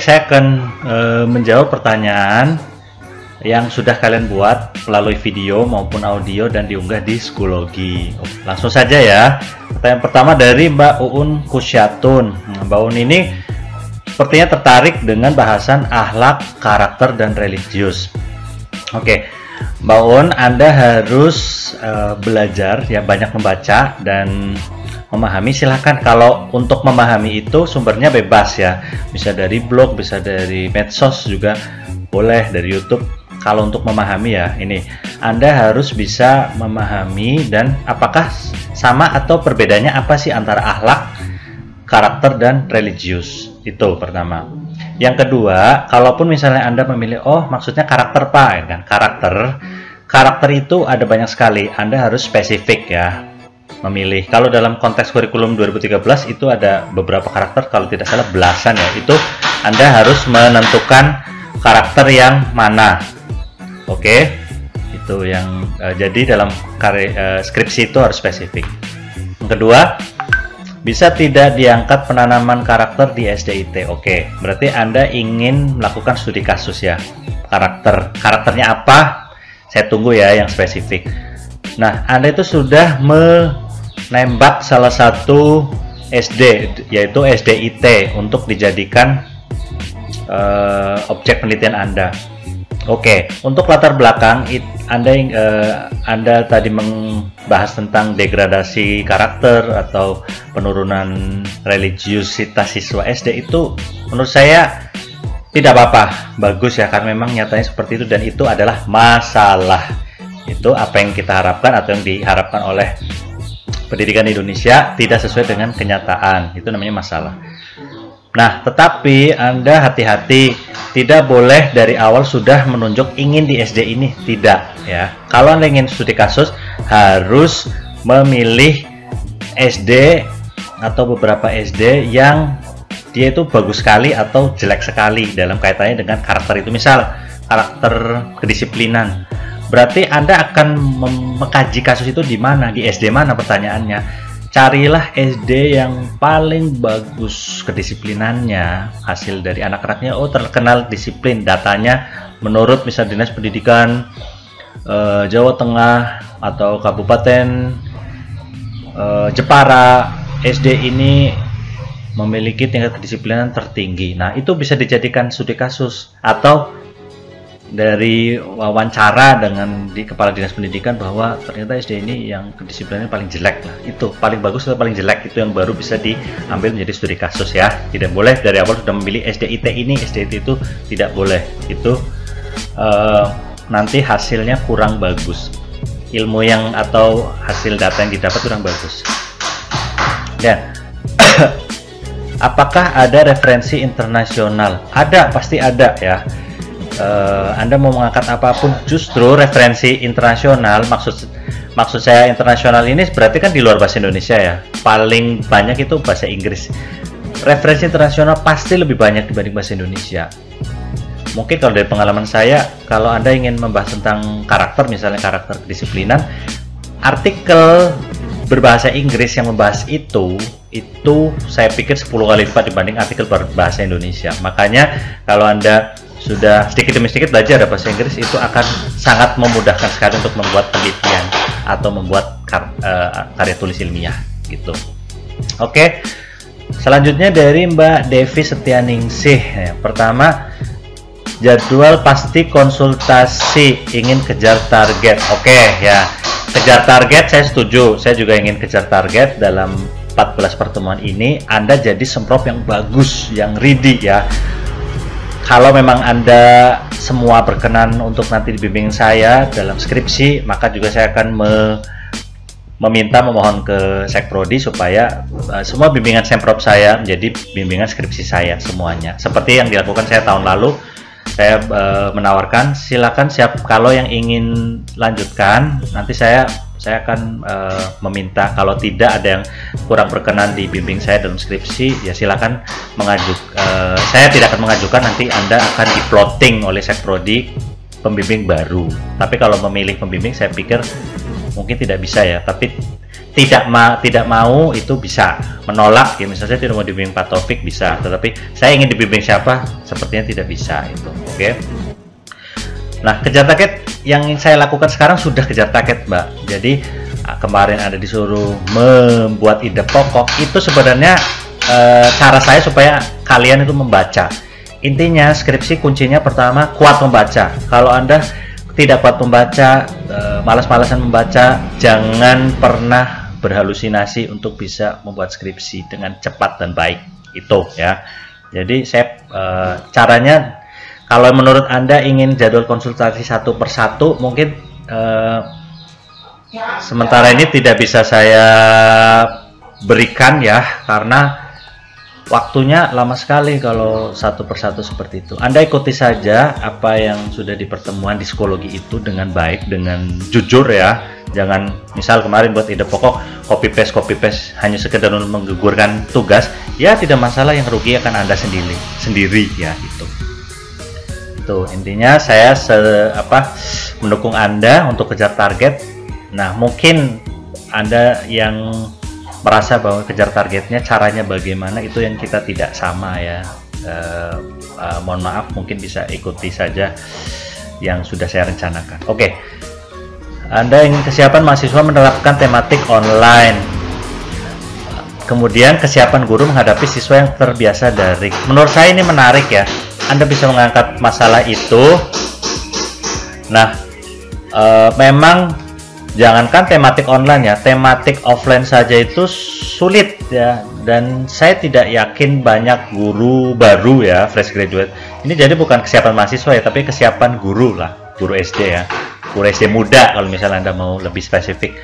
saya akan uh, menjawab pertanyaan yang sudah kalian buat melalui video maupun audio dan diunggah di Skulogi. Langsung saja ya. Pertanyaan pertama dari Mbak Uun Kusyatun. Nah, Mbak Uun ini sepertinya tertarik dengan bahasan akhlak, karakter, dan religius. Oke, Mbak Uun, Anda harus uh, belajar ya banyak membaca dan memahami silahkan kalau untuk memahami itu sumbernya bebas ya bisa dari blog bisa dari medsos juga boleh dari YouTube kalau untuk memahami ya ini Anda harus bisa memahami dan apakah sama atau perbedaannya apa sih antara akhlak, karakter dan religius. Itu pertama. Yang kedua, kalaupun misalnya Anda memilih oh maksudnya karakter Pak ya kan, karakter. Karakter itu ada banyak sekali. Anda harus spesifik ya memilih. Kalau dalam konteks kurikulum 2013 itu ada beberapa karakter kalau tidak salah belasan ya. Itu Anda harus menentukan karakter yang mana Oke, itu yang uh, jadi dalam karya uh, skripsi itu harus spesifik. Yang kedua, bisa tidak diangkat penanaman karakter di SDIT. Oke, berarti Anda ingin melakukan studi kasus ya. Karakter, karakternya apa? Saya tunggu ya yang spesifik. Nah, Anda itu sudah menembak salah satu SD yaitu SDIT untuk dijadikan uh, objek penelitian Anda Oke, untuk latar belakang, it, anda yang uh, Anda tadi membahas tentang degradasi karakter atau penurunan religiusitas siswa SD itu, menurut saya tidak apa-apa, bagus ya, karena memang nyatanya seperti itu dan itu adalah masalah. Itu apa yang kita harapkan atau yang diharapkan oleh pendidikan Indonesia tidak sesuai dengan kenyataan. Itu namanya masalah. Nah, tetapi Anda hati-hati, tidak boleh dari awal sudah menunjuk ingin di SD ini, tidak ya. Kalau Anda ingin studi kasus, harus memilih SD atau beberapa SD yang dia itu bagus sekali atau jelek sekali dalam kaitannya dengan karakter itu. Misal, karakter kedisiplinan. Berarti Anda akan mengkaji kasus itu di mana? Di SD mana pertanyaannya? carilah SD yang paling bagus kedisiplinannya hasil dari anak-anaknya oh terkenal disiplin datanya menurut misal dinas pendidikan eh, Jawa Tengah atau Kabupaten eh, Jepara SD ini memiliki tingkat kedisiplinan tertinggi nah itu bisa dijadikan studi kasus atau dari wawancara dengan di kepala dinas pendidikan bahwa ternyata SD ini yang kedisiplinannya paling jelek. Lah itu paling bagus atau paling jelek itu yang baru bisa diambil menjadi studi kasus ya. Tidak boleh dari awal sudah memilih SDIT ini SDIT itu tidak boleh. Itu uh, nanti hasilnya kurang bagus. Ilmu yang atau hasil data yang didapat kurang bagus. Dan apakah ada referensi internasional? Ada pasti ada ya uh, Anda mau mengangkat apa pun justru referensi internasional maksud maksud saya internasional ini berarti kan di luar bahasa Indonesia ya. Paling banyak itu bahasa Inggris. Referensi internasional pasti lebih banyak dibanding bahasa Indonesia. Mungkin kalau dari pengalaman saya kalau Anda ingin membahas tentang karakter misalnya karakter kedisiplinan artikel berbahasa Inggris yang membahas itu itu saya pikir 10 kali lipat dibanding artikel berbahasa Indonesia. Makanya kalau Anda sudah sedikit demi sedikit belajar bahasa Inggris itu akan sangat memudahkan sekali untuk membuat penelitian atau membuat kar uh, karya tulis ilmiah gitu. Oke. Selanjutnya dari Mbak Devi Setianingsih. Ya, pertama jadwal pasti konsultasi ingin kejar target. Oke ya. Kejar target saya setuju. Saya juga ingin kejar target dalam 14 pertemuan ini Anda jadi semprot yang bagus, yang ready ya kalau memang Anda semua berkenan untuk nanti dibimbing saya dalam skripsi, maka juga saya akan me meminta memohon ke Sekprodi supaya uh, semua bimbingan Semprot saya menjadi bimbingan skripsi saya semuanya. Seperti yang dilakukan saya tahun lalu, saya uh, menawarkan silakan siap kalau yang ingin lanjutkan nanti saya saya akan uh, meminta kalau tidak ada yang kurang berkenan di bimbing saya dalam skripsi ya silakan mengajuk uh, saya tidak akan mengajukan nanti anda akan di plotting oleh sekprodi pembimbing baru. Tapi kalau memilih pembimbing saya pikir mungkin tidak bisa ya. Tapi tidak ma tidak mau itu bisa. Menolak ya misalnya saya tidak mau dibimbing Pak Taufik bisa. Tetapi saya ingin dibimbing siapa? Sepertinya tidak bisa itu oke? okay? Nah kejar target yang saya lakukan sekarang sudah kejar target mbak. Jadi ah, kemarin ada disuruh membuat ide pokok itu sebenarnya e, cara saya supaya kalian itu membaca. Intinya skripsi kuncinya pertama kuat membaca. Kalau anda tidak kuat membaca e, malas-malasan membaca jangan pernah berhalusinasi untuk bisa membuat skripsi dengan cepat dan baik. Itu ya. Jadi saya e, caranya kalau menurut anda ingin jadwal konsultasi satu persatu mungkin e, sementara ini tidak bisa saya berikan ya karena waktunya lama sekali kalau satu persatu seperti itu. Anda ikuti saja apa yang sudah di pertemuan di psikologi itu dengan baik, dengan jujur ya. Jangan misal kemarin buat ide pokok copy paste copy paste hanya sekedar menggugurkan tugas, ya tidak masalah yang rugi akan Anda sendiri sendiri ya itu. Itu intinya saya se, apa mendukung Anda untuk kejar target. Nah, mungkin Anda yang merasa bahwa kejar targetnya caranya bagaimana itu yang kita tidak sama ya. Uh, uh, mohon maaf mungkin bisa ikuti saja yang sudah saya rencanakan. Oke. Okay. Anda ingin kesiapan mahasiswa menerapkan tematik online? Kemudian kesiapan guru menghadapi siswa yang terbiasa daring. Menurut saya ini menarik ya Anda bisa mengangkat masalah itu nah uh, memang jangankan tematik online ya, tematik offline saja itu sulit ya. Dan saya tidak yakin banyak guru baru ya, fresh graduate. Ini jadi bukan kesiapan mahasiswa ya, tapi kesiapan guru lah, guru SD ya, guru SD muda kalau misalnya anda mau lebih spesifik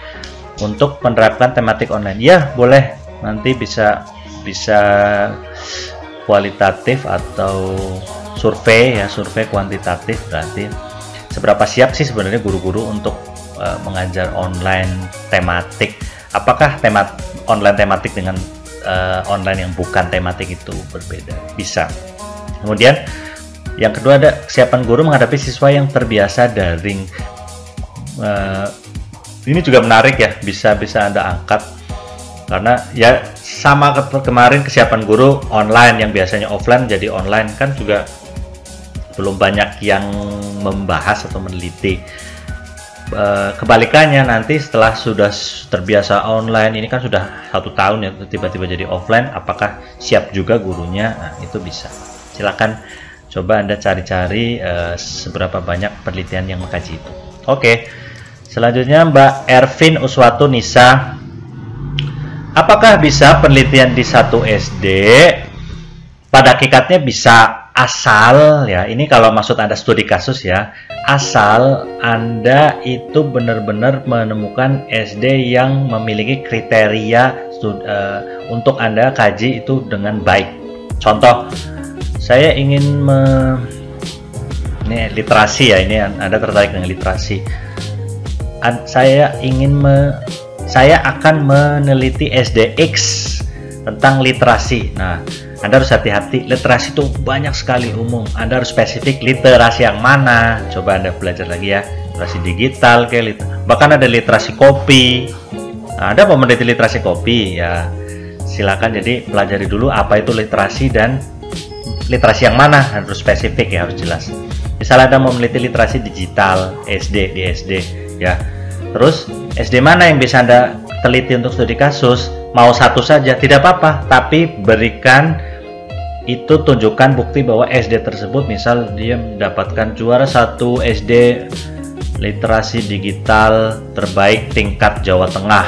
untuk menerapkan tematik online. Ya boleh, nanti bisa bisa kualitatif atau survei ya, survei kuantitatif berarti seberapa siap sih sebenarnya guru-guru untuk uh, mengajar online tematik? Apakah tema online tematik dengan uh, online yang bukan tematik itu berbeda? Bisa. Kemudian yang kedua ada kesiapan guru menghadapi siswa yang terbiasa daring. Uh, ini juga menarik ya bisa bisa anda angkat. Karena ya sama ke kemarin kesiapan guru online yang biasanya offline jadi online kan juga belum banyak yang membahas atau meneliti. Eh, kebalikannya nanti setelah sudah terbiasa online ini kan sudah satu tahun ya tiba-tiba jadi offline apakah siap juga gurunya? Nah itu bisa. Silakan coba anda cari-cari uh, seberapa banyak penelitian yang mengkaji itu. Oke selanjutnya Mbak Ervin Uswatu Nisa apakah bisa penelitian di satu SD pada hakikatnya bisa asal ya ini kalau maksud anda studi kasus ya asal Anda itu benar-benar menemukan SD yang memiliki kriteria uh, untuk Anda kaji itu dengan baik. Contoh, saya ingin me, ini literasi ya, ini Anda tertarik dengan literasi. Saya ingin me, saya akan meneliti SDX tentang literasi. Nah, anda harus hati-hati, literasi itu banyak sekali umum. Anda harus spesifik literasi yang mana. Coba Anda belajar lagi ya, literasi digital kayak bahkan ada literasi kopi. Nah, ada mau meneliti literasi kopi ya. Silakan jadi pelajari dulu apa itu literasi dan literasi yang mana harus spesifik ya harus jelas. Misalnya Anda mau meneliti literasi digital SD di SD ya. Terus SD mana yang bisa Anda teliti untuk studi kasus? Mau satu saja tidak apa-apa, tapi berikan itu tunjukkan bukti bahwa SD tersebut misal dia mendapatkan juara satu SD literasi digital terbaik tingkat Jawa Tengah.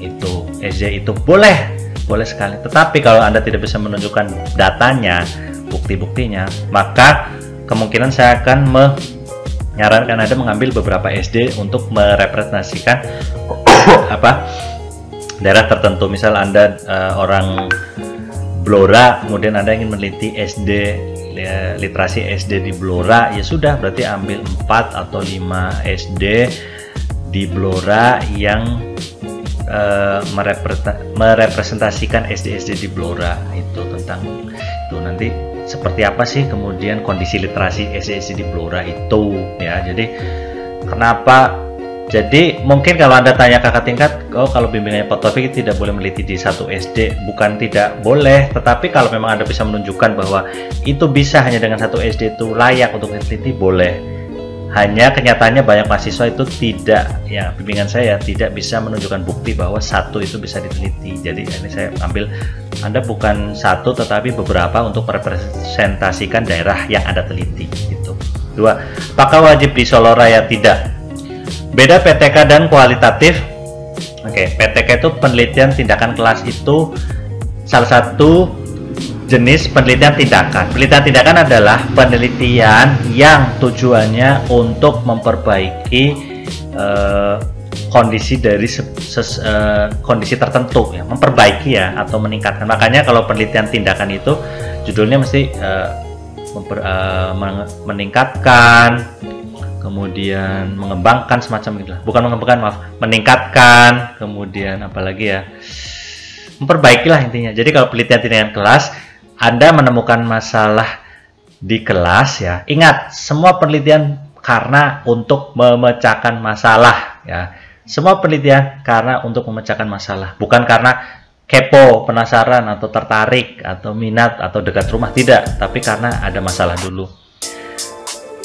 Itu SD itu boleh boleh sekali. Tetapi kalau anda tidak bisa menunjukkan datanya bukti-buktinya maka kemungkinan saya akan menyarankan anda mengambil beberapa SD untuk merepresentasikan apa daerah tertentu. Misal anda uh, orang Blora kemudian Anda ingin meneliti SD ya, literasi SD di Blora ya sudah berarti ambil 4 atau 5 SD di Blora yang uh, merepresentasikan SD-SD di Blora. Itu tentang itu. Nanti seperti apa sih kemudian kondisi literasi SD-SD di Blora itu ya? Jadi kenapa? Jadi mungkin kalau anda tanya kakak tingkat, oh kalau bimbingannya Pak Taufik tidak boleh meneliti di satu SD, bukan tidak boleh, tetapi kalau memang anda bisa menunjukkan bahwa itu bisa hanya dengan satu SD itu layak untuk diteliti, boleh. Hanya kenyataannya banyak mahasiswa itu tidak, ya bimbingan saya tidak bisa menunjukkan bukti bahwa satu itu bisa diteliti. Jadi ini saya ambil anda bukan satu tetapi beberapa untuk merepresentasikan daerah yang Anda teliti gitu. Dua, apakah wajib di Solo Raya? Tidak Beda PTK dan kualitatif. Oke, PTK itu penelitian tindakan kelas itu salah satu jenis penelitian tindakan. Penelitian tindakan adalah penelitian yang tujuannya untuk memperbaiki uh, kondisi dari ses, uh, kondisi tertentu ya, memperbaiki ya atau meningkatkan. Makanya kalau penelitian tindakan itu judulnya mesti uh, memper, uh, meningkatkan kemudian mengembangkan semacam itu bukan mengembangkan maaf meningkatkan kemudian apalagi ya memperbaikilah intinya jadi kalau penelitian dengan kelas anda menemukan masalah di kelas ya ingat semua penelitian karena untuk memecahkan masalah ya semua penelitian karena untuk memecahkan masalah bukan karena kepo penasaran atau tertarik atau minat atau dekat rumah tidak tapi karena ada masalah dulu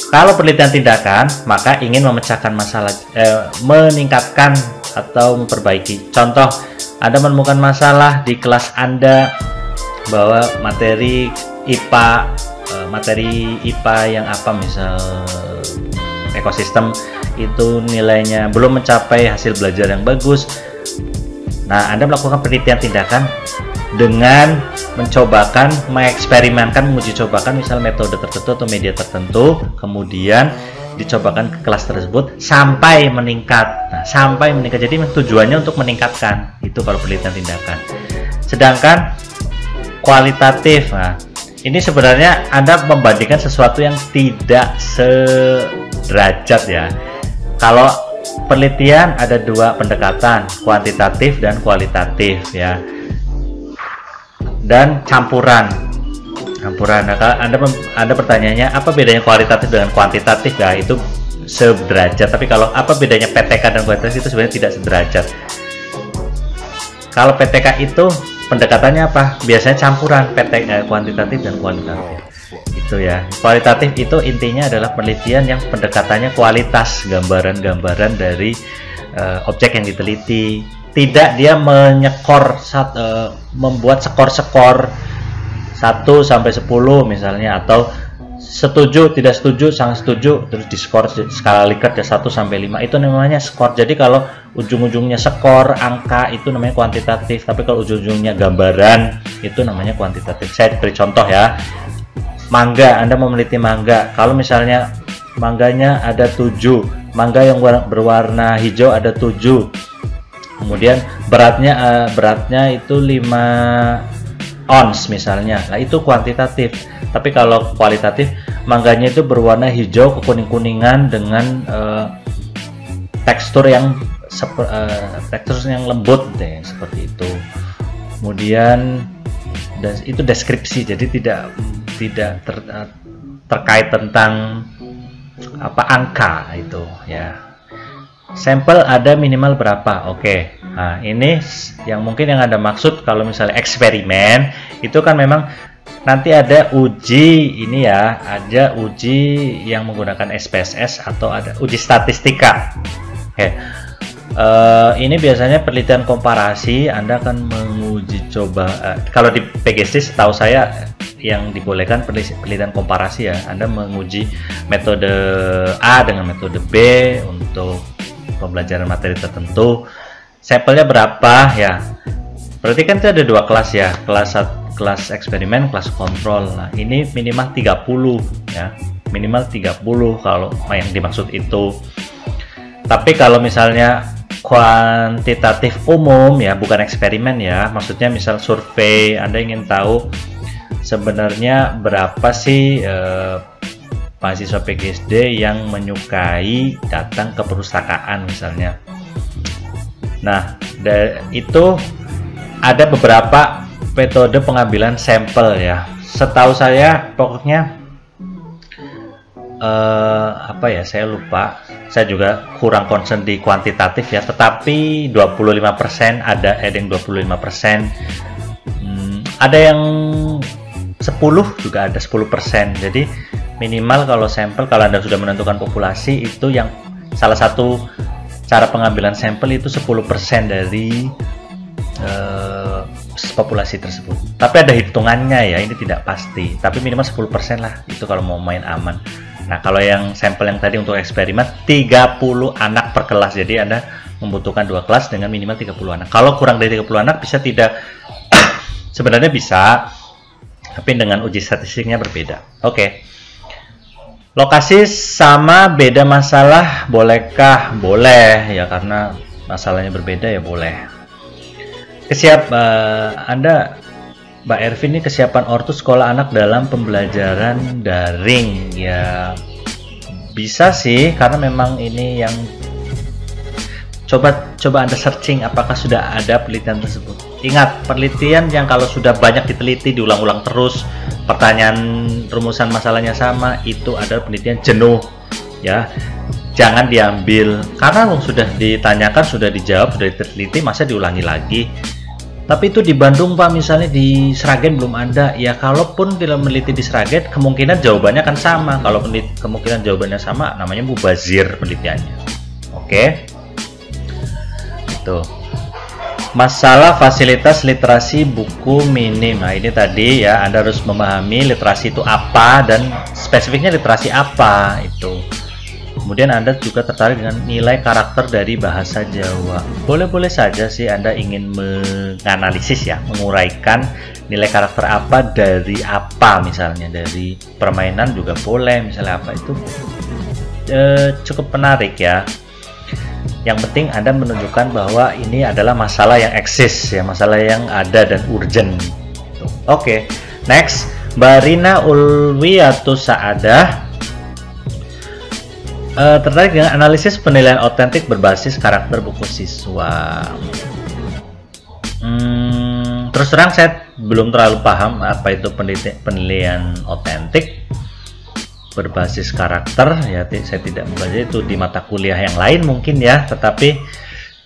kalau penelitian tindakan, maka ingin memecahkan masalah, eh, meningkatkan atau memperbaiki. Contoh, Anda menemukan masalah di kelas Anda bahwa materi IPA, eh, materi IPA yang apa misal ekosistem itu nilainya belum mencapai hasil belajar yang bagus. Nah, Anda melakukan penelitian tindakan dengan mencobakan, mengeksperimenkan, menguji cobakan misal metode tertentu atau media tertentu, kemudian dicobakan ke kelas tersebut sampai meningkat. Nah, sampai meningkat. Jadi tujuannya untuk meningkatkan. Itu kalau penelitian tindakan. Sedangkan kualitatif, nah, ini sebenarnya Anda membandingkan sesuatu yang tidak sederajat ya. Kalau penelitian ada dua pendekatan, kuantitatif dan kualitatif ya. Dan campuran. Campuran. Nah kalau anda anda pertanyaannya apa bedanya kualitatif dengan kuantitatif? Ya itu sederajat. Tapi kalau apa bedanya PTK dan kualitatif itu sebenarnya tidak sederajat. Kalau PTK itu pendekatannya apa? Biasanya campuran PTK eh, kuantitatif dan kualitatif. Itu ya. Kualitatif itu intinya adalah penelitian yang pendekatannya kualitas gambaran-gambaran dari uh, objek yang diteliti. Tidak dia menyekor sat, uh, membuat skor-skor 1 sampai 10 misalnya atau setuju tidak setuju sangat setuju terus diskor skala Likert ya 1 sampai 5 itu namanya skor. Jadi kalau ujung-ujungnya skor angka itu namanya kuantitatif. Tapi kalau ujung-ujungnya gambaran itu namanya kuantitatif. Saya beri contoh ya. Mangga Anda mau meneliti mangga. Kalau misalnya mangganya ada 7 mangga yang berwarna hijau ada 7 kemudian beratnya uh, beratnya itu 5 ons misalnya. Nah itu kuantitatif tapi kalau kualitatif mangganya itu berwarna hijau kekuning-kuningan dengan uh, tekstur yang uh, tekstur yang lembut deh seperti itu. Kemudian itu deskripsi jadi tidak tidak ter, terkait tentang apa angka itu ya. Sampel ada minimal berapa? Oke. Okay. nah ini yang mungkin yang ada maksud kalau misalnya eksperimen itu kan memang nanti ada uji ini ya ada uji yang menggunakan SPSS atau ada uji statistika. Oke. Uh, ini biasanya penelitian komparasi Anda akan menguji coba uh, kalau di PGST setahu saya yang dibolehkan penelitian komparasi ya Anda menguji metode A dengan metode B untuk pembelajaran materi tertentu. Sampelnya berapa? Ya. Berarti kan itu ada dua kelas ya kelas kelas eksperimen kelas kontrol. Nah ini minimal 30 ya. Minimal 30 kalau yang dimaksud itu. Tapi kalau misalnya kuantitatif umum ya bukan eksperimen ya. Maksudnya misal survei Anda ingin tahu sebenarnya berapa sih eh, mahasiswa PGSD yang menyukai datang ke perpustakaan misalnya. Nah, itu ada beberapa metode pengambilan sampel ya. Setahu saya pokoknya uh, apa ya saya lupa. Saya juga kurang concern di kuantitatif ya tetapi 25% ada heading 25% hmm, ada yang 10 juga ada 10% jadi minimal kalau sampel kalau anda sudah menentukan populasi itu yang salah satu cara pengambilan sampel itu 10% dari uh, populasi tersebut. Tapi ada hitungannya ya, ini tidak pasti. Tapi minimal 10% lah, itu kalau mau main aman. Nah, kalau yang sampel yang tadi untuk eksperimen 30 anak per kelas. Jadi Anda membutuhkan dua kelas dengan minimal 30 anak. Kalau kurang dari 30 anak bisa tidak sebenarnya bisa tapi dengan uji statistiknya berbeda. Oke. Okay. Lokasi sama beda masalah bolehkah? Boleh ya karena masalahnya berbeda ya boleh. Kesiap uh, Anda Mbak Ervin ini kesiapan ortu sekolah anak dalam pembelajaran daring. Ya bisa sih karena memang ini yang coba coba anda searching apakah sudah ada penelitian tersebut. Ingat penelitian yang kalau sudah banyak diteliti diulang-ulang terus pertanyaan rumusan masalahnya sama itu adalah penelitian jenuh ya. Jangan diambil. Karena sudah ditanyakan sudah dijawab sudah diteliti masa diulangi lagi tapi itu di Bandung Pak misalnya di Sragen belum ada. Ya kalaupun tidak meneliti di Sragen kemungkinan jawabannya akan sama. Kalau kemungkinan jawabannya sama namanya mubazir penelitiannya. Oke? Itu masalah fasilitas literasi buku minim. Nah ini tadi ya Anda harus memahami literasi itu apa dan spesifiknya literasi apa itu Kemudian Anda juga tertarik dengan nilai karakter dari bahasa Jawa. Boleh-boleh saja sih Anda ingin menganalisis ya, menguraikan nilai karakter apa dari apa misalnya dari permainan juga boleh misalnya apa itu e, cukup menarik ya. Yang penting Anda menunjukkan bahwa ini adalah masalah yang eksis ya, masalah yang ada dan urgent. Oke, okay. next Mbak Rina Ulwiatus Saadah uh, tertarik dengan analisis penilaian otentik berbasis karakter buku siswa. Hmm, terus terang saya belum terlalu paham apa itu penilaian otentik berbasis karakter. Ya saya tidak membaca itu di mata kuliah yang lain mungkin ya. Tetapi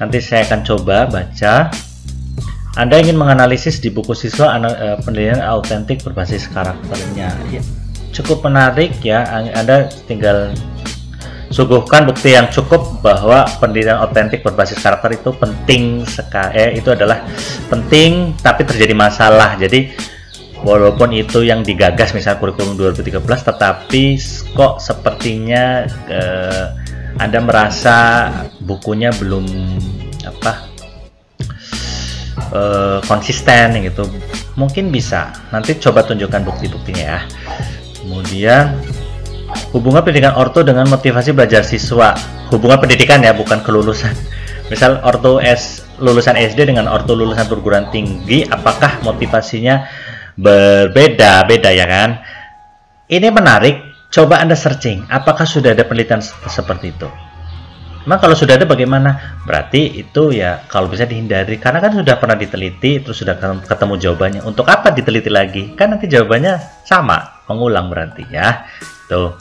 nanti saya akan coba baca. Anda ingin menganalisis di buku siswa eh, penilaian autentik berbasis karakternya? Ya, cukup menarik ya. Anda tinggal suguhkan bukti yang cukup bahwa pendidikan otentik berbasis karakter itu penting sekali. Eh, itu adalah penting tapi terjadi masalah. Jadi walaupun itu yang digagas misalnya kurikulum 2013 tetapi kok sepertinya eh, Anda merasa bukunya belum apa eh, konsisten gitu. Mungkin bisa. Nanti coba tunjukkan bukti-buktinya ya. Kemudian Hubungan pendidikan orto dengan motivasi belajar siswa. Hubungan pendidikan ya, bukan kelulusan. Misal orto S lulusan SD dengan orto lulusan perguruan tinggi, apakah motivasinya berbeda? Beda ya kan? Ini menarik. Coba Anda searching, apakah sudah ada penelitian seperti itu? Memang kalau sudah ada bagaimana? Berarti itu ya kalau bisa dihindari karena kan sudah pernah diteliti terus sudah ketemu jawabannya. Untuk apa diteliti lagi? Kan nanti jawabannya sama, mengulang berarti ya. Tuh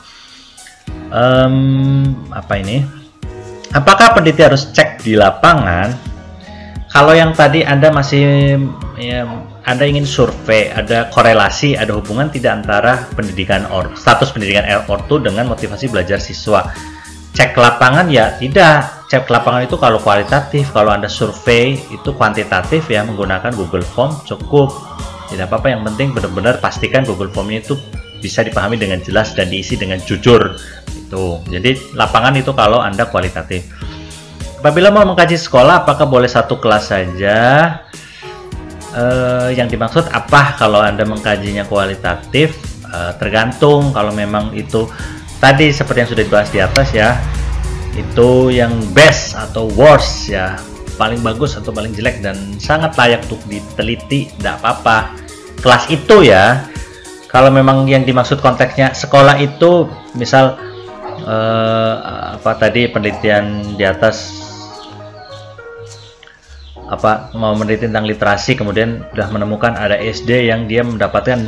um, apa ini? Apakah peneliti harus cek di lapangan? Kalau yang tadi anda masih ya, anda ingin survei ada korelasi ada hubungan tidak antara pendidikan or status pendidikan ortu dengan motivasi belajar siswa? Cek lapangan ya tidak. Cek lapangan itu kalau kualitatif. Kalau anda survei itu kuantitatif ya menggunakan Google Form cukup. Tidak apa-apa yang penting benar-benar pastikan Google Formnya itu bisa dipahami dengan jelas dan diisi dengan jujur itu. Jadi lapangan itu kalau Anda kualitatif. Apabila mau mengkaji sekolah, apakah boleh satu kelas saja? Uh, yang dimaksud apa kalau Anda mengkajinya kualitatif? Uh, tergantung kalau memang itu tadi seperti yang sudah dibahas di atas ya. Itu yang best atau worst ya. Paling bagus atau paling jelek dan sangat layak untuk diteliti, tidak apa-apa. Kelas itu ya, kalau memang yang dimaksud konteksnya sekolah itu misal uh, apa tadi penelitian di atas apa mau meneliti tentang literasi kemudian sudah menemukan ada SD yang dia mendapatkan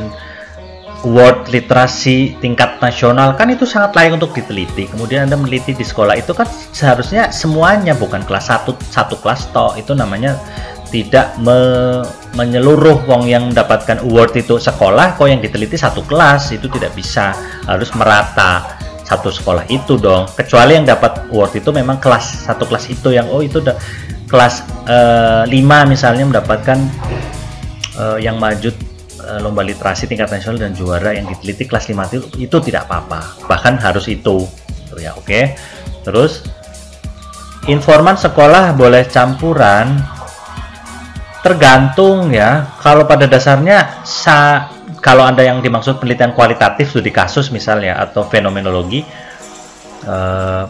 World Literasi tingkat nasional. Kan itu sangat layak untuk diteliti. Kemudian Anda meneliti di sekolah itu kan seharusnya semuanya bukan kelas satu satu kelas toh. Itu namanya tidak me, menyeluruh wong yang mendapatkan award itu. Sekolah kok yang diteliti satu kelas itu tidak bisa. Harus merata satu sekolah itu dong. Kecuali yang dapat award itu memang kelas satu kelas itu yang oh itu udah kelas uh, eh, 5 misalnya mendapatkan uh, yang maju uh, lomba literasi tingkat nasional dan juara yang diteliti kelas 5 itu, itu tidak apa-apa. Bahkan harus itu. Tuh ya oke? Okay. terus informan sekolah boleh campuran tergantung ya. Kalau pada dasarnya sa kalau anda yang dimaksud penelitian kualitatif studi kasus misalnya atau fenomenologi eh,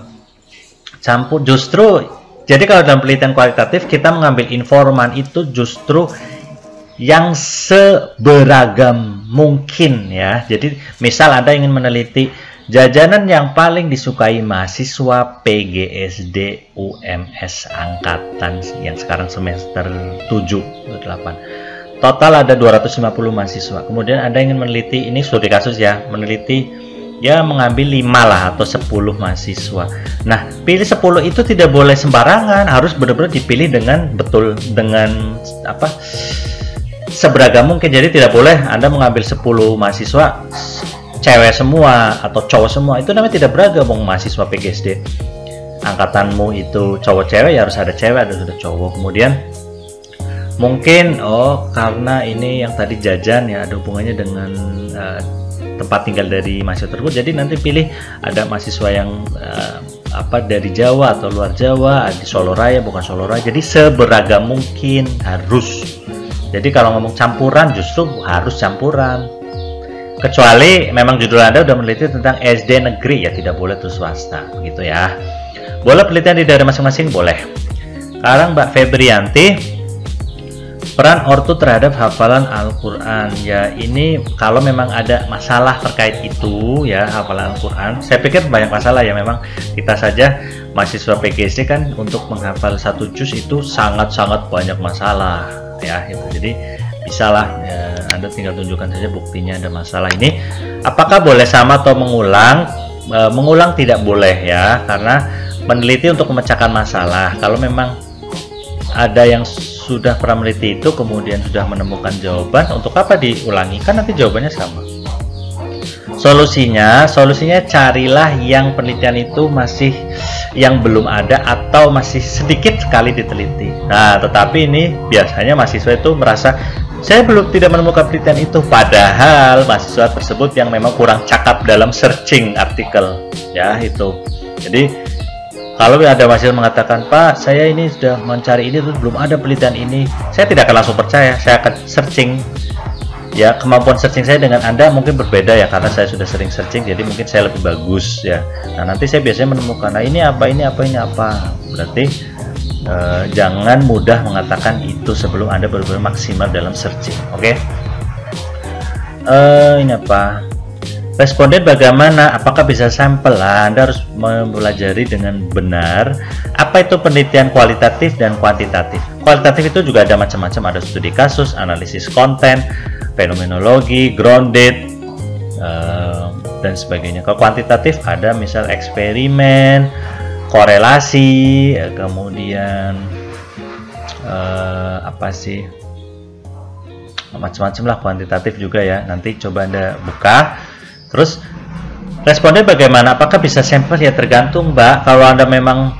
campur justru jadi kalau dalam penelitian kualitatif kita mengambil informan itu justru yang seberagam mungkin ya jadi misal anda ingin meneliti Jajanan yang paling disukai mahasiswa PGSD UMS angkatan yang sekarang semester 7 atau 8. Total ada 250 mahasiswa. Kemudian Anda ingin meneliti ini studi kasus ya, meneliti ya mengambil 5 lah atau 10 mahasiswa. Nah, pilih 10 itu tidak boleh sembarangan, harus benar-benar dipilih dengan betul dengan apa? seberagam mungkin. Jadi tidak boleh Anda mengambil 10 mahasiswa cewek semua atau cowok semua itu namanya tidak beragam mau mahasiswa PGSD angkatanmu itu cowok cewek ya harus ada cewek ada sudah cowok kemudian mungkin oh karena ini yang tadi jajan ya ada hubungannya dengan uh, tempat tinggal dari mahasiswa tersebut. Jadi nanti pilih ada mahasiswa yang uh, apa dari Jawa atau luar Jawa di Solo Raya bukan Solo Raya. Jadi seberagam mungkin harus. Jadi kalau ngomong campuran justru harus campuran. Kecuali memang judul Anda sudah meneliti tentang SD negeri ya tidak boleh tuh swasta gitu ya. Boleh penelitian di daerah masing-masing? Boleh. Sekarang Mbak Febrianti peran ortu terhadap hafalan Al-Quran. Ya ini kalau memang ada masalah terkait itu ya hafalan Al-Quran saya pikir banyak masalah ya. Memang kita saja mahasiswa PGC kan untuk menghafal satu juz itu sangat-sangat banyak masalah ya itu jadi bisa lah ya, Anda tinggal tunjukkan saja buktinya ada masalah ini. Apakah boleh sama atau mengulang? E, mengulang tidak boleh ya karena meneliti untuk memecahkan masalah. Kalau memang ada yang sudah pernah meneliti itu kemudian sudah menemukan jawaban untuk apa diulangi kan nanti jawabannya sama solusinya solusinya carilah yang penelitian itu masih yang belum ada atau masih sedikit sekali diteliti. Nah, tetapi ini biasanya mahasiswa itu merasa saya belum tidak menemukan penelitian itu padahal mahasiswa tersebut yang memang kurang cakap dalam searching artikel ya itu. Jadi kalau ada mahasiswa mengatakan, "Pak, saya ini sudah mencari ini terus belum ada penelitian ini." Saya tidak akan langsung percaya, saya akan searching ya kemampuan searching saya dengan anda mungkin berbeda ya karena saya sudah sering searching jadi mungkin saya lebih bagus ya nah nanti saya biasanya menemukan nah ini apa ini apa ini apa berarti uh, jangan mudah mengatakan itu sebelum Anda benar-benar maksimal dalam searching. Oke. Okay? Eh, ini apa? Responden bagaimana? Apakah bisa sampel? Nah, anda harus mempelajari dengan benar apa itu penelitian kualitatif dan kuantitatif. Kualitatif itu juga ada macam-macam, ada studi kasus, analisis konten, fenomenologi, grounded, uh, dan sebagainya. Kalau kuantitatif ada misal eksperimen, korelasi kemudian uh, apa sih macam-macam lah kuantitatif juga ya nanti coba anda buka terus responnya bagaimana apakah bisa sampel ya tergantung mbak kalau anda memang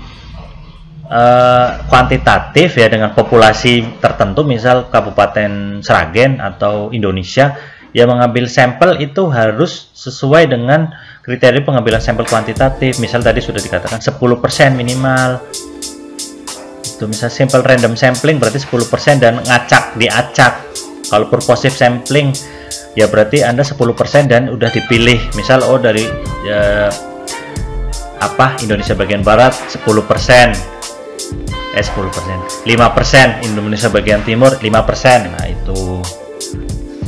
uh, kuantitatif ya dengan populasi tertentu misal Kabupaten Sragen atau Indonesia yang mengambil sampel itu harus sesuai dengan kriteria pengambilan sampel kuantitatif. Misal tadi sudah dikatakan 10% minimal. Itu misal sampel random sampling berarti 10% dan ngacak diacak. Kalau purposive sampling ya berarti Anda 10% dan udah dipilih. Misal oh dari ya, apa Indonesia bagian barat 10% eh 10% 5% Indonesia bagian timur 5% nah itu.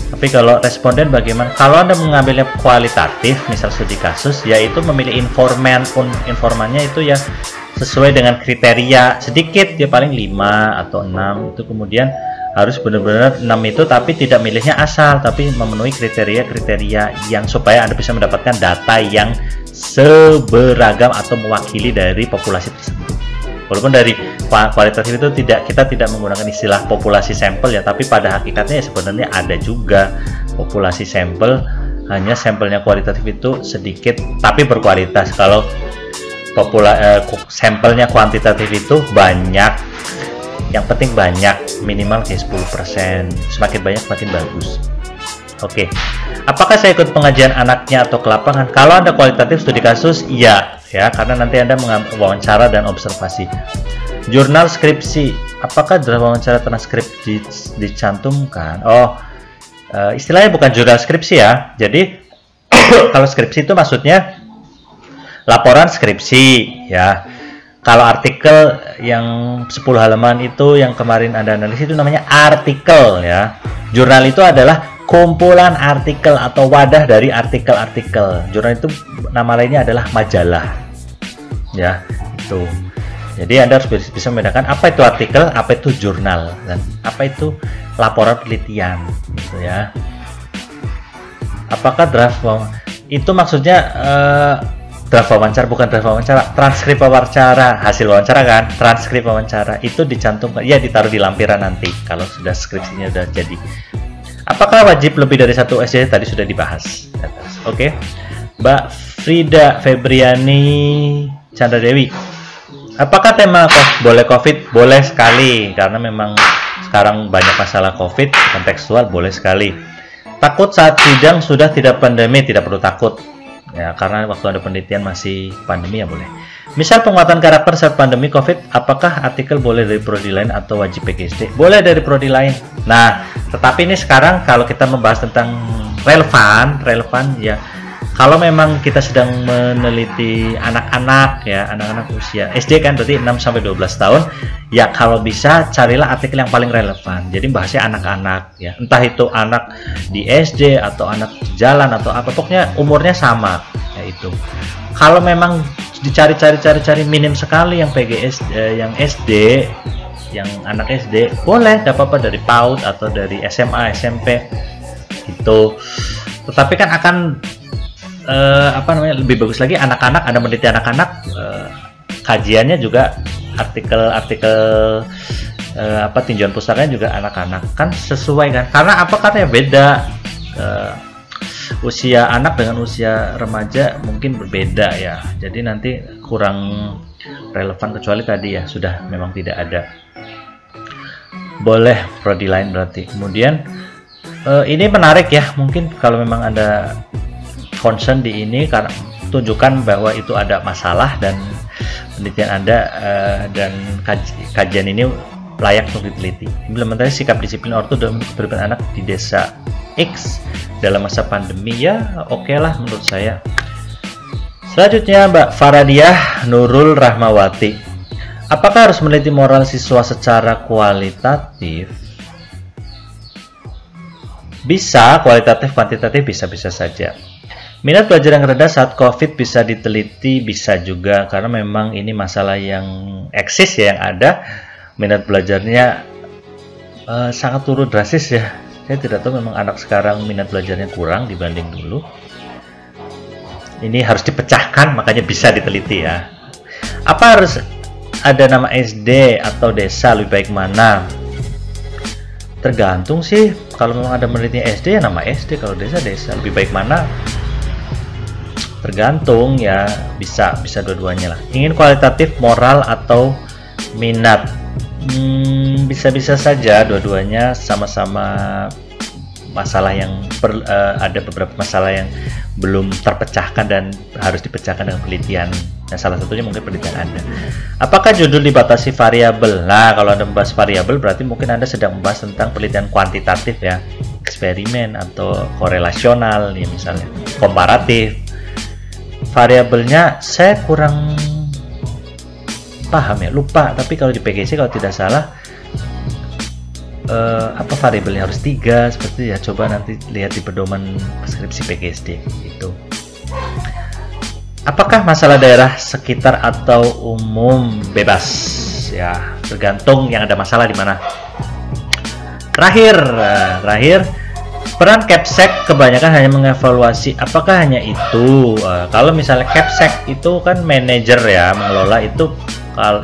Tapi kalau responden bagaimana? Kalau Anda mengambilnya kualitatif, misal studi kasus, yaitu memilih informan pun informannya itu ya sesuai dengan kriteria. Sedikit, dia paling 5 atau 6 itu kemudian harus benar-benar 6 itu tapi tidak milihnya asal tapi memenuhi kriteria-kriteria yang supaya Anda bisa mendapatkan data yang seberagam atau mewakili dari populasi tersebut. Walaupun dari kualitatif itu tidak kita tidak menggunakan istilah populasi sampel ya, tapi pada hakikatnya ya sebenarnya ada juga populasi sampel hanya sampelnya kualitatif itu sedikit tapi berkualitas. Kalau popula eh, sampelnya kuantitatif itu banyak yang penting banyak minimal kayak 10% semakin banyak semakin bagus. Oke. Apakah saya ikut pengajian anaknya atau ke lapangan? Kalau anda kualitatif studi kasus iya ya. Karena nanti anda wawancara dan observasi. Jurnal skripsi. Apakah dalam wawancara transkrip di, dicantumkan? Oh uh, istilahnya bukan jurnal skripsi ya. Jadi kalau skripsi itu maksudnya laporan skripsi ya kalau artikel yang 10 halaman itu yang kemarin Anda analisis itu namanya artikel ya. Jurnal itu adalah kumpulan artikel atau wadah dari artikel-artikel. Jurnal itu nama lainnya adalah majalah. Ya, itu. Jadi Anda harus bisa membedakan apa itu artikel, apa itu jurnal dan apa itu laporan penelitian gitu ya. Apakah draft itu maksudnya uh, draft wawancara bukan draft wawancara transkrip wawancara. Hasil wawancara kan? Transkrip wawancara. Itu dicantumkan ya ditaruh di lampiran nanti kalau sudah skripsinya sudah jadi. Apakah wajib lebih dari satu SD tadi sudah dibahas. Oke. Okay. Mbak Frida Febriani Chandra Dewi apakah tema boleh COVID? Boleh sekali. Karena memang sekarang banyak masalah COVID kontekstual boleh sekali. Takut saat sidang sudah tidak pandemi tidak perlu takut ya karena waktu ada penelitian masih pandemi ya boleh misal penguatan karakter saat pandemi covid apakah artikel boleh dari prodi lain atau wajib PGSD boleh dari prodi lain. Nah tetapi ini sekarang kalau kita membahas tentang relevan relevan ya kalau memang kita sedang meneliti anak-anak ya anak-anak usia SD kan berarti 6 sampai 12 tahun ya kalau bisa carilah artikel yang paling relevan. Jadi bahasnya anak-anak ya. Entah itu anak di SD atau anak jalan atau apa pokoknya umurnya sama ya itu. Kalau memang dicari-cari cari-cari minim sekali yang PGS eh, yang SD yang anak SD boleh tidak apa-apa dari PAUD atau dari SMA SMP itu tetapi kan akan uh, apa namanya lebih bagus lagi anak-anak ada meneliti anak-anak uh, kajiannya juga artikel-artikel uh, apa tinjauan pusatnya juga anak-anak. Kan sesuai kan? Karena apa katanya beda. Uh, usia anak dengan usia remaja mungkin berbeda ya. Jadi nanti kurang relevan kecuali tadi ya sudah memang tidak ada. Boleh prodi lain berarti. Kemudian uh, ini menarik ya mungkin kalau memang ada concern di ini karena tunjukkan bahwa itu ada masalah dan penelitian Anda uh, dan kaj kajian ini layak untuk diteliti. Implementasi sikap disiplin ortu dalam keterlibatan anak di desa X dalam masa pandemi ya oke okay lah menurut saya. Selanjutnya Mbak Faradiah Nurul Rahmawati. Apakah harus meneliti moral siswa secara kualitatif? Bisa, kualitatif, kuantitatif bisa-bisa saja. Minat belajar yang rendah saat COVID bisa diteliti, bisa juga karena memang ini masalah yang eksis ya yang ada. Minat belajarnya uh, sangat turun drastis ya. Saya tidak tahu memang anak sekarang minat belajarnya kurang dibanding dulu. Ini harus dipecahkan, makanya bisa diteliti ya. Apa harus ada nama SD atau desa lebih baik mana? Tergantung sih. Kalau memang ada meneliti SD ya nama SD, kalau desa desa lebih baik mana? Tergantung ya bisa bisa dua-duanya lah. Ingin kualitatif moral atau minat? Hmm, bisa-bisa saja dua-duanya sama-sama masalah yang per, uh, ada beberapa masalah yang belum terpecahkan dan harus dipecahkan dengan penelitian. Nah, salah satunya mungkin penelitian Anda. Apakah judul dibatasi variabel? Nah, kalau Anda membahas variabel berarti mungkin Anda sedang membahas tentang penelitian kuantitatif ya, eksperimen atau korelasional ya misalnya, komparatif variabelnya saya kurang paham ya. Lupa tapi kalau di PGC kalau tidak salah uh, apa variabelnya harus tiga seperti ya. Coba nanti lihat di pedoman deskripsi PGSD itu apakah masalah daerah sekitar atau umum? Bebas ya. Tergantung yang ada masalah di mana. Terakhir nah, terakhir peran capsec kebanyakan hanya mengevaluasi apakah hanya itu. Uh, kalau misalnya capsec itu kan manajer ya mengelola itu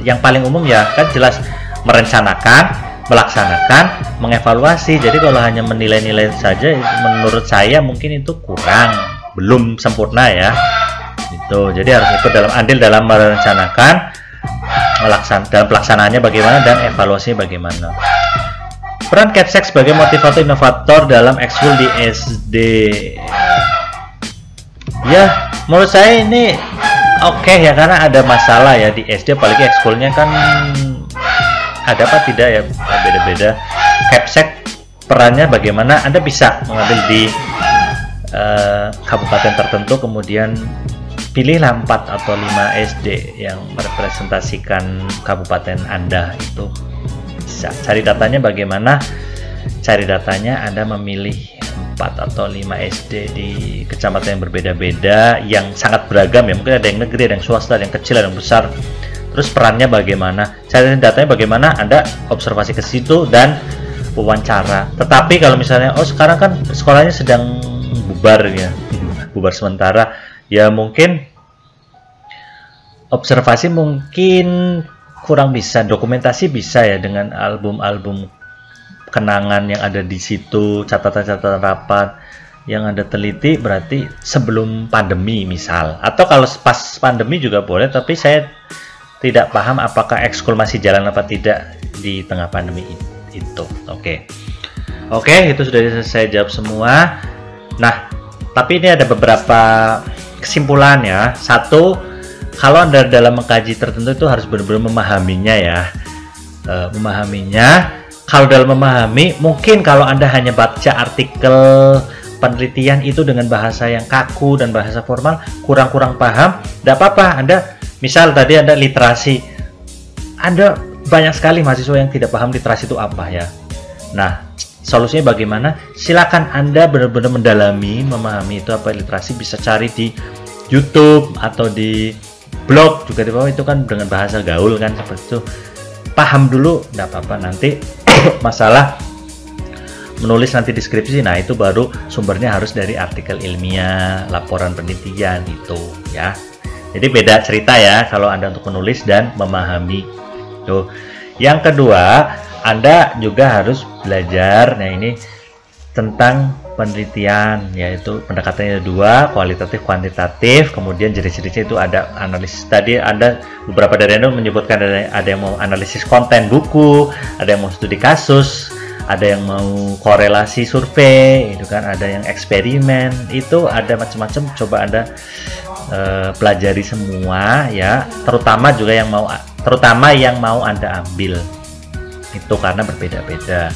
yang paling umum ya kan jelas merencanakan melaksanakan mengevaluasi. Jadi kalau hanya menilai-nilai saja menurut saya mungkin itu kurang belum sempurna ya. Itu jadi harus ikut dalam andil dalam merencanakan melaksan dalam pelaksanaannya bagaimana dan evaluasinya bagaimana peran Capsec sebagai motivator inovator dalam ekskul di SD ya menurut saya ini oke okay ya karena ada masalah ya di SD apalagi ekskulnya kan ada apa tidak ya beda-beda. Capsec perannya bagaimana? Anda bisa mengambil di uh, kabupaten tertentu kemudian pilihlah 4 atau 5 SD yang merepresentasikan kabupaten Anda itu bisa. Cari datanya bagaimana? Cari datanya Anda memilih 4 atau 5 SD di kecamatan yang berbeda-beda yang sangat beragam ya. Mungkin ada yang negeri ada yang swasta ada yang kecil ada yang besar. Terus perannya bagaimana? Cari datanya bagaimana? Anda observasi ke situ dan wawancara. Tetapi kalau misalnya oh sekarang kan sekolahnya sedang bubar ya. Bubar sementara. Ya mungkin observasi mungkin kurang bisa dokumentasi bisa ya dengan album-album kenangan yang ada di situ catatan-catatan rapat yang ada teliti berarti sebelum pandemi misal atau kalau pas pandemi juga boleh tapi saya tidak paham apakah ekskul masih jalan apa tidak di tengah pandemi itu oke okay. oke okay, itu sudah saya jawab semua nah tapi ini ada beberapa kesimpulan ya. Satu, kalau Anda dalam mengkaji tertentu itu harus benar-benar memahaminya ya. E, memahaminya. Kalau dalam memahami, mungkin kalau Anda hanya baca artikel penelitian itu dengan bahasa yang kaku dan bahasa formal, kurang-kurang paham, tidak apa-apa. Anda, misal tadi Anda literasi, Anda banyak sekali mahasiswa yang tidak paham literasi itu apa ya. Nah, solusinya bagaimana silakan anda benar-benar mendalami memahami itu apa literasi bisa cari di YouTube atau di blog juga di bawah itu kan dengan bahasa gaul kan seperti itu paham dulu tidak apa-apa. Nanti masalah menulis nanti deskripsi nah itu baru sumbernya harus dari artikel ilmiah laporan penelitian itu ya. Jadi beda cerita ya kalau anda untuk menulis dan memahami. Tuh. Yang kedua anda juga harus belajar nah ini tentang penelitian yaitu pendekatannya dua kualitatif kuantitatif. Kemudian jenis-jenisnya itu ada analisis. Tadi ada beberapa dari anda menyebutkan ada, ada yang mau analisis konten buku ada yang mau studi kasus ada yang mau korelasi survei itu kan? Ada yang eksperimen. Itu ada macam-macam. Coba anda uh, pelajari semua ya. Terutama juga yang mau terutama yang mau anda ambil. Itu karena berbeda-beda